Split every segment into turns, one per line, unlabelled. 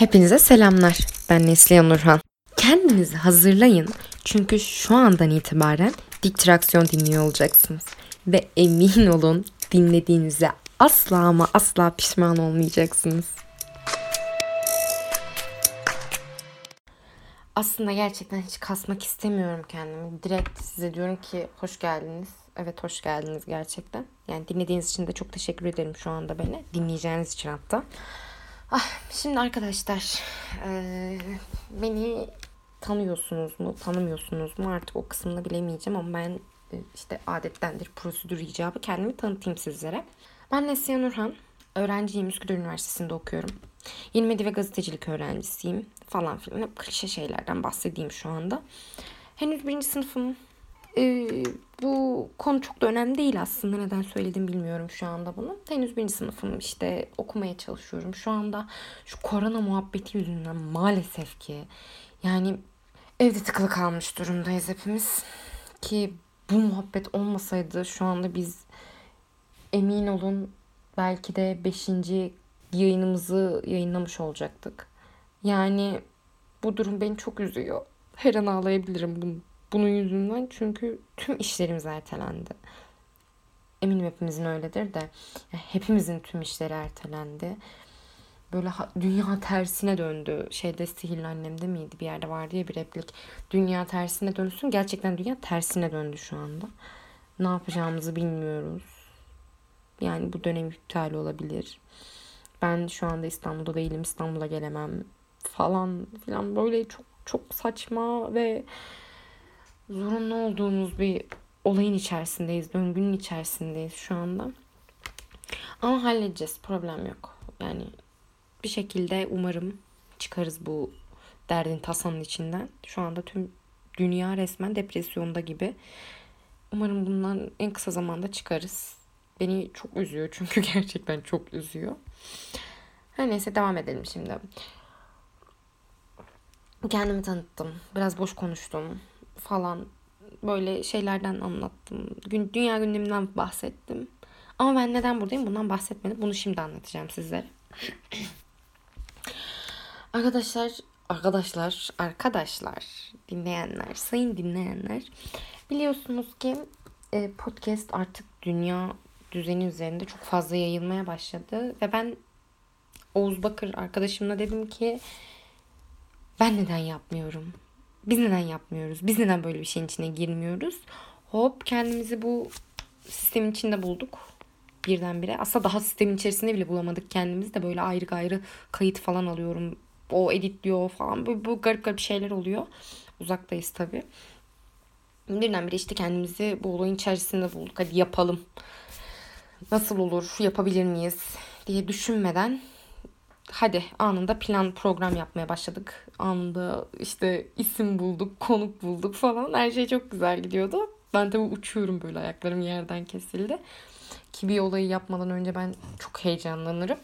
Hepinize selamlar. Ben Neslihan Nurhan. Kendinizi hazırlayın çünkü şu andan itibaren distraksiyon dinliyor olacaksınız. Ve emin olun dinlediğinize asla ama asla pişman olmayacaksınız. Aslında gerçekten hiç kasmak istemiyorum kendimi. Direkt size diyorum ki hoş geldiniz. Evet hoş geldiniz gerçekten. Yani dinlediğiniz için de çok teşekkür ederim şu anda beni. Dinleyeceğiniz için hatta. Ah, şimdi arkadaşlar e, beni tanıyorsunuz mu tanımıyorsunuz mu artık o kısmını bilemeyeceğim ama ben e, işte adettendir prosedür icabı kendimi tanıtayım sizlere. Ben Neslihan Nurhan. Öğrenciyim. Üsküdar Üniversitesi'nde okuyorum. Yeni medya ve gazetecilik öğrencisiyim falan filan. Hep klişe şeylerden bahsedeyim şu anda. Henüz birinci sınıfım. Ee, bu konu çok da önemli değil aslında. Neden söyledim bilmiyorum şu anda bunu. Henüz birinci sınıfım işte okumaya çalışıyorum. Şu anda şu korona muhabbeti yüzünden maalesef ki yani evde tıkılı kalmış durumdayız hepimiz. Ki bu muhabbet olmasaydı şu anda biz emin olun belki de 5. yayınımızı yayınlamış olacaktık. Yani bu durum beni çok üzüyor. Her an ağlayabilirim bunu, bunun yüzünden çünkü tüm işlerimiz ertelendi. Eminim hepimizin öyledir de hepimizin tüm işleri ertelendi. Böyle dünya tersine döndü. Şeyde Sihirli Annem'de miydi? Bir yerde vardı ya bir replik. Dünya tersine dönsün. Gerçekten dünya tersine döndü şu anda. Ne yapacağımızı bilmiyoruz yani bu dönem iptal olabilir. Ben şu anda İstanbul'da değilim. İstanbul'a gelemem falan filan böyle çok çok saçma ve zorunlu olduğumuz bir olayın içerisindeyiz. Döngünün içerisindeyiz şu anda. Ama halledeceğiz. Problem yok. Yani bir şekilde umarım çıkarız bu derdin tasanın içinden. Şu anda tüm dünya resmen depresyonda gibi. Umarım bundan en kısa zamanda çıkarız. Beni çok üzüyor çünkü gerçekten çok üzüyor. Her neyse devam edelim şimdi. Kendimi tanıttım. Biraz boş konuştum falan. Böyle şeylerden anlattım. Gün, dünya gündeminden bahsettim. Ama ben neden buradayım bundan bahsetmedim. Bunu şimdi anlatacağım sizlere. arkadaşlar, arkadaşlar, arkadaşlar, dinleyenler, sayın dinleyenler. Biliyorsunuz ki e, podcast artık dünya düzeni üzerinde çok fazla yayılmaya başladı. Ve ben Oğuz Bakır arkadaşımla dedim ki ben neden yapmıyorum? Biz neden yapmıyoruz? Biz neden böyle bir şeyin içine girmiyoruz? Hop kendimizi bu sistemin içinde bulduk birdenbire. Aslında daha sistemin içerisinde bile bulamadık kendimizi de böyle ayrı ayrı kayıt falan alıyorum. O editliyor falan. Bu, bu garip garip şeyler oluyor. Uzaktayız tabii. Birdenbire işte kendimizi bu olayın içerisinde bulduk. Hadi yapalım nasıl olur, yapabilir miyiz diye düşünmeden hadi anında plan program yapmaya başladık. Anında işte isim bulduk, konuk bulduk falan. Her şey çok güzel gidiyordu. Ben tabii uçuyorum böyle ayaklarım yerden kesildi. Ki bir olayı yapmadan önce ben çok heyecanlanırım.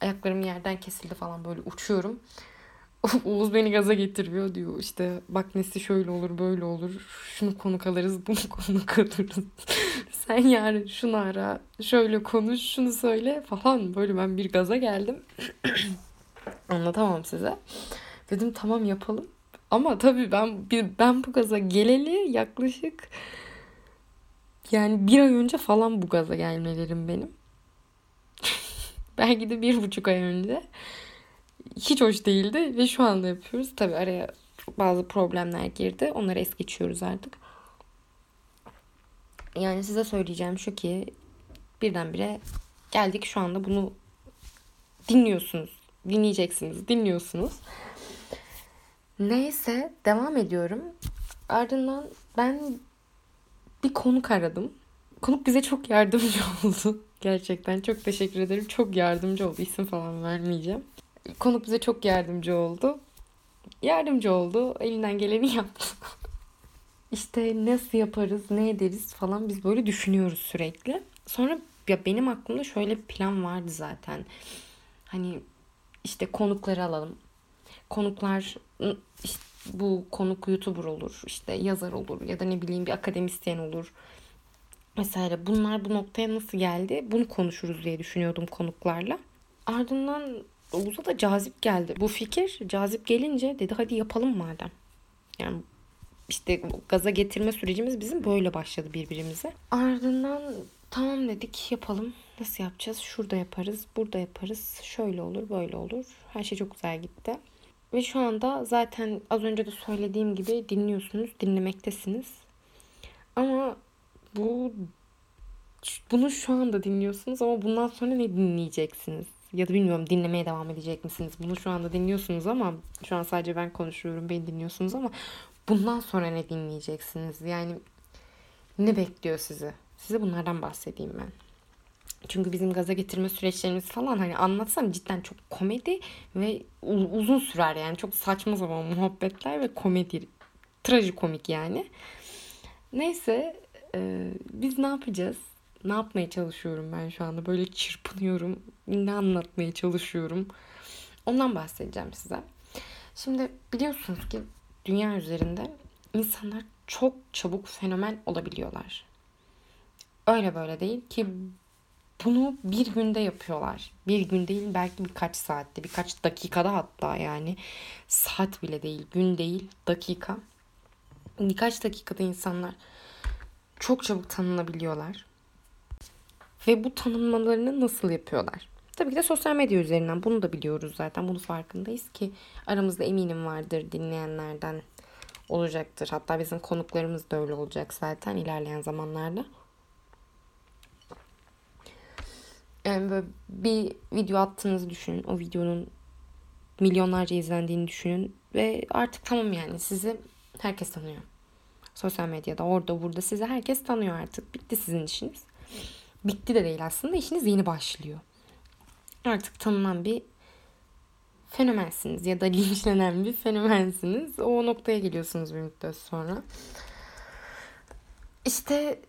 Ayaklarım yerden kesildi falan böyle uçuyorum. Oğuz beni gaza getiriyor diyor. İşte bak nesi şöyle olur böyle olur. Şunu konuk alırız bunu konuk alırız. Sen yarın şunu ara şöyle konuş şunu söyle falan. Böyle ben bir gaza geldim. Anlatamam size. Dedim tamam yapalım. Ama tabii ben bir ben bu gaza geleli yaklaşık yani bir ay önce falan bu gaza gelmelerim benim. Belki de bir buçuk ay önce hiç hoş değildi ve şu anda yapıyoruz. Tabii araya bazı problemler girdi. Onları es geçiyoruz artık. Yani size söyleyeceğim şu ki birdenbire geldik şu anda bunu dinliyorsunuz. Dinleyeceksiniz, dinliyorsunuz. Neyse devam ediyorum. Ardından ben bir konuk aradım. Konuk bize çok yardımcı oldu. Gerçekten çok teşekkür ederim. Çok yardımcı oldu. İsim falan vermeyeceğim konuk bize çok yardımcı oldu. Yardımcı oldu. Elinden geleni yaptı. İşte nasıl yaparız, ne ederiz falan biz böyle düşünüyoruz sürekli. Sonra ya benim aklımda şöyle bir plan vardı zaten. Hani işte konukları alalım. Konuklar işte bu konuk YouTuber olur, işte yazar olur ya da ne bileyim bir akademisyen olur vesaire. Bunlar bu noktaya nasıl geldi? Bunu konuşuruz diye düşünüyordum konuklarla. Ardından Oğuz'a da cazip geldi. Bu fikir cazip gelince dedi hadi yapalım madem. Yani işte gaza getirme sürecimiz bizim böyle başladı birbirimize. Ardından tamam dedik yapalım. Nasıl yapacağız? Şurada yaparız, burada yaparız. Şöyle olur, böyle olur. Her şey çok güzel gitti. Ve şu anda zaten az önce de söylediğim gibi dinliyorsunuz, dinlemektesiniz. Ama bu bunu şu anda dinliyorsunuz ama bundan sonra ne dinleyeceksiniz? Ya da bilmiyorum dinlemeye devam edecek misiniz? Bunu şu anda dinliyorsunuz ama şu an sadece ben konuşuyorum, beni dinliyorsunuz ama bundan sonra ne dinleyeceksiniz? Yani ne bekliyor sizi? Size bunlardan bahsedeyim ben. Çünkü bizim gaza getirme süreçlerimiz falan hani anlatsam cidden çok komedi ve uzun sürer yani. Çok saçma zaman muhabbetler ve komedi. Trajikomik yani. Neyse e, biz ne yapacağız? Ne yapmaya çalışıyorum ben şu anda? Böyle çırpınıyorum. Ne anlatmaya çalışıyorum? Ondan bahsedeceğim size. Şimdi biliyorsunuz ki dünya üzerinde insanlar çok çabuk fenomen olabiliyorlar. Öyle böyle değil ki bunu bir günde yapıyorlar. Bir gün değil belki birkaç saatte, birkaç dakikada hatta yani. Saat bile değil, gün değil, dakika. Birkaç dakikada insanlar çok çabuk tanınabiliyorlar. Ve bu tanınmalarını nasıl yapıyorlar? Tabii ki de sosyal medya üzerinden bunu da biliyoruz zaten. Bunu farkındayız ki aramızda eminim vardır dinleyenlerden olacaktır. Hatta bizim konuklarımız da öyle olacak zaten ilerleyen zamanlarda. Yani böyle bir video attığınızı düşünün. O videonun milyonlarca izlendiğini düşünün. Ve artık tamam yani sizi herkes tanıyor. Sosyal medyada orada burada sizi herkes tanıyor artık. Bitti sizin işiniz. Bitti de değil aslında işiniz yeni başlıyor. Artık tanınan bir fenomensiniz ya da linçlenen bir fenomensiniz. O noktaya geliyorsunuz bir müddet sonra. İşte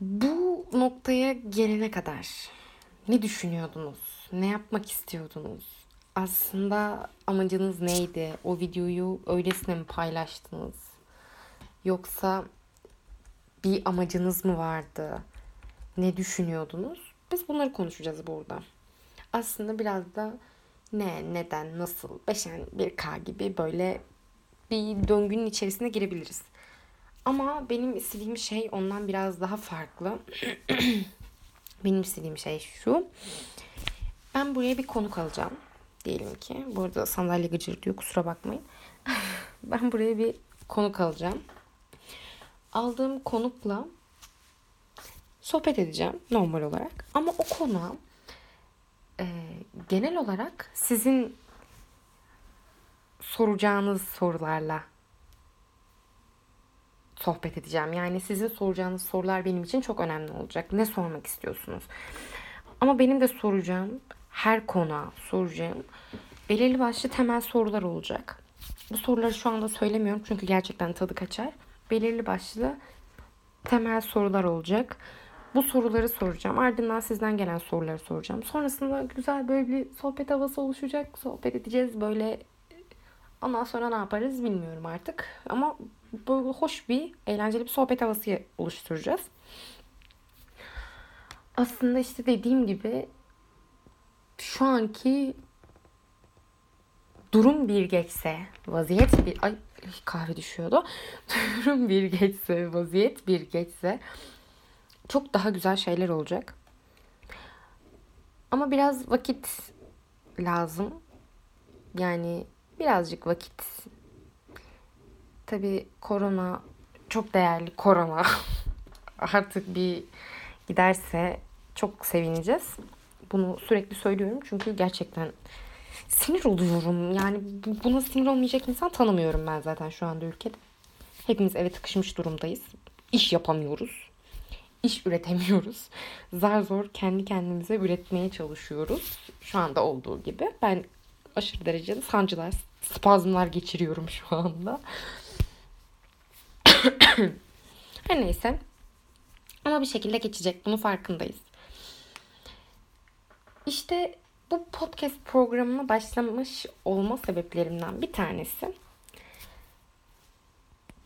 bu noktaya gelene kadar ne düşünüyordunuz? Ne yapmak istiyordunuz? Aslında amacınız neydi? O videoyu öylesine mi paylaştınız? Yoksa bir amacınız mı vardı? Ne düşünüyordunuz? Biz bunları konuşacağız burada. Aslında biraz da ne, neden, nasıl, beşen bir k gibi böyle bir döngünün içerisine girebiliriz. Ama benim istediğim şey ondan biraz daha farklı. benim istediğim şey şu. Ben buraya bir konuk alacağım. Diyelim ki. Bu arada sandalye gıcır diyor kusura bakmayın. ben buraya bir konuk alacağım. Aldığım konukla sohbet edeceğim normal olarak. Ama o konuğa e, genel olarak sizin soracağınız sorularla sohbet edeceğim. Yani sizin soracağınız sorular benim için çok önemli olacak. Ne sormak istiyorsunuz? Ama benim de soracağım her konuğa soracağım belirli başlı temel sorular olacak. Bu soruları şu anda söylemiyorum çünkü gerçekten tadı kaçar. Belirli başlı temel sorular olacak. Bu soruları soracağım. Ardından sizden gelen soruları soracağım. Sonrasında güzel böyle bir sohbet havası oluşacak. Sohbet edeceğiz böyle. Ondan sonra ne yaparız bilmiyorum artık. Ama böyle hoş bir, eğlenceli bir sohbet havası oluşturacağız. Aslında işte dediğim gibi şu anki durum bir geçse, vaziyet bir ay kahve düşüyordu. durum bir geçse, vaziyet bir geçse çok daha güzel şeyler olacak. Ama biraz vakit lazım. Yani birazcık vakit. Tabi korona çok değerli korona. Artık bir giderse çok sevineceğiz. Bunu sürekli söylüyorum çünkü gerçekten sinir oluyorum. Yani buna sinir olmayacak insan tanımıyorum ben zaten şu anda ülkede. Hepimiz eve tıkışmış durumdayız. İş yapamıyoruz iş üretemiyoruz. Zar zor kendi kendimize üretmeye çalışıyoruz. Şu anda olduğu gibi. Ben aşırı derecede sancılar, spazmlar geçiriyorum şu anda. Her neyse. Ama bir şekilde geçecek. Bunun farkındayız. İşte bu podcast programına başlamış olma sebeplerimden bir tanesi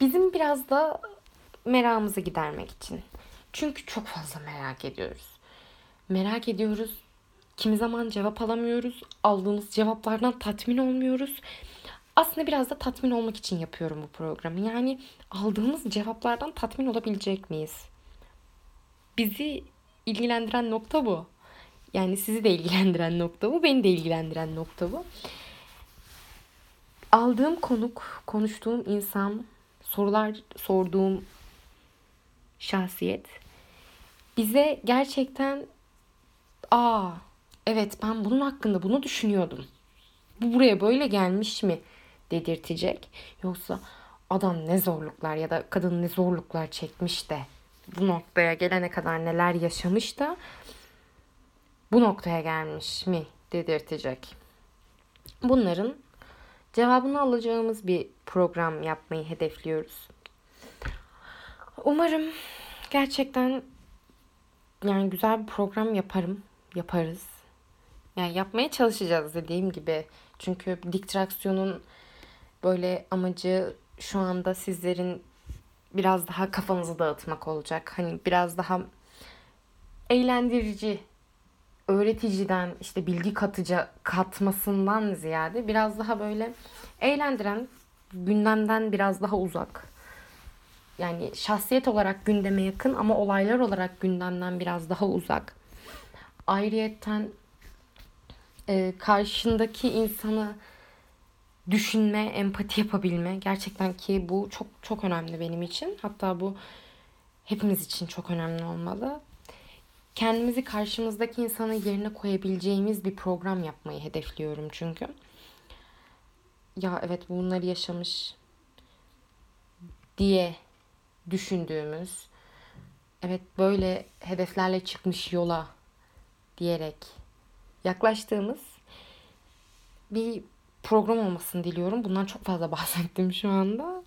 bizim biraz da meramımızı gidermek için. Çünkü çok fazla merak ediyoruz. Merak ediyoruz Kimi zaman cevap alamıyoruz. Aldığımız cevaplardan tatmin olmuyoruz. Aslında biraz da tatmin olmak için yapıyorum bu programı. Yani aldığımız cevaplardan tatmin olabilecek miyiz? Bizi ilgilendiren nokta bu. Yani sizi de ilgilendiren nokta bu, beni de ilgilendiren nokta bu. Aldığım konuk, konuştuğum insan, sorular sorduğum şahsiyet bize gerçekten aa evet ben bunun hakkında bunu düşünüyordum. Bu buraya böyle gelmiş mi dedirtecek. Yoksa adam ne zorluklar ya da kadın ne zorluklar çekmiş de bu noktaya gelene kadar neler yaşamış da bu noktaya gelmiş mi dedirtecek. Bunların cevabını alacağımız bir program yapmayı hedefliyoruz. Umarım gerçekten yani güzel bir program yaparım, yaparız. Yani yapmaya çalışacağız dediğim gibi. Çünkü distraksiyonun böyle amacı şu anda sizlerin biraz daha kafanızı dağıtmak olacak. Hani biraz daha eğlendirici, öğreticiden işte bilgi katıcı katmasından ziyade biraz daha böyle eğlendiren, gündemden biraz daha uzak. Yani şahsiyet olarak gündeme yakın ama olaylar olarak gündemden biraz daha uzak. Ayrıyetten e, karşındaki insanı düşünme, empati yapabilme gerçekten ki bu çok çok önemli benim için. Hatta bu hepimiz için çok önemli olmalı. Kendimizi karşımızdaki insanın yerine koyabileceğimiz bir program yapmayı hedefliyorum çünkü. Ya evet bunları yaşamış diye düşündüğümüz, evet böyle hedeflerle çıkmış yola diyerek yaklaştığımız bir program olmasını diliyorum. Bundan çok fazla bahsettim şu anda.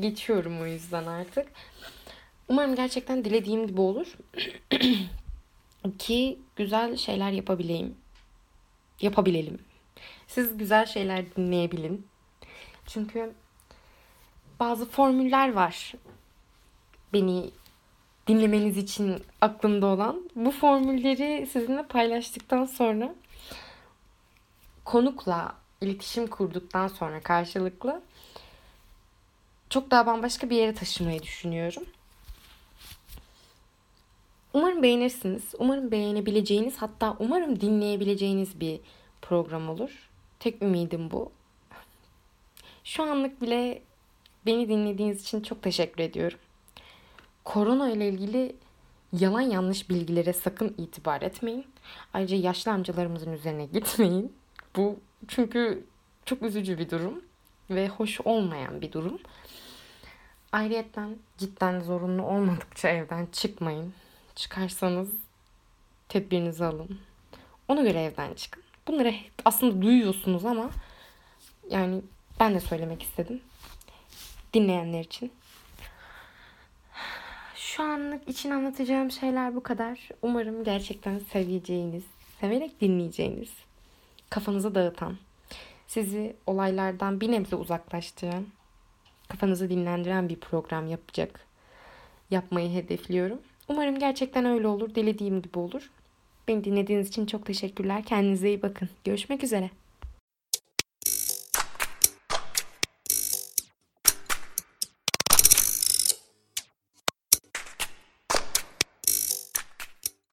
Geçiyorum o yüzden artık. Umarım gerçekten dilediğim gibi olur. Ki güzel şeyler yapabileyim. Yapabilelim. Siz güzel şeyler dinleyebilin. Çünkü bazı formüller var. Beni dinlemeniz için aklımda olan. Bu formülleri sizinle paylaştıktan sonra konukla iletişim kurduktan sonra karşılıklı çok daha bambaşka bir yere taşımayı düşünüyorum. Umarım beğenirsiniz. Umarım beğenebileceğiniz hatta umarım dinleyebileceğiniz bir program olur. Tek ümidim bu. Şu anlık bile beni dinlediğiniz için çok teşekkür ediyorum. Korona ile ilgili yalan yanlış bilgilere sakın itibar etmeyin. Ayrıca yaşlı amcalarımızın üzerine gitmeyin. Bu çünkü çok üzücü bir durum ve hoş olmayan bir durum. Ayrıyeten cidden zorunlu olmadıkça evden çıkmayın. Çıkarsanız tedbirinizi alın. Ona göre evden çıkın. Bunları aslında duyuyorsunuz ama yani ben de söylemek istedim. Dinleyenler için. Şu anlık için anlatacağım şeyler bu kadar. Umarım gerçekten seveceğiniz, severek dinleyeceğiniz, kafanızı dağıtan, sizi olaylardan bir nebze uzaklaştıran, kafanızı dinlendiren bir program yapacak, yapmayı hedefliyorum. Umarım gerçekten öyle olur, dilediğim gibi olur. Beni dinlediğiniz için çok teşekkürler. Kendinize iyi bakın. Görüşmek üzere.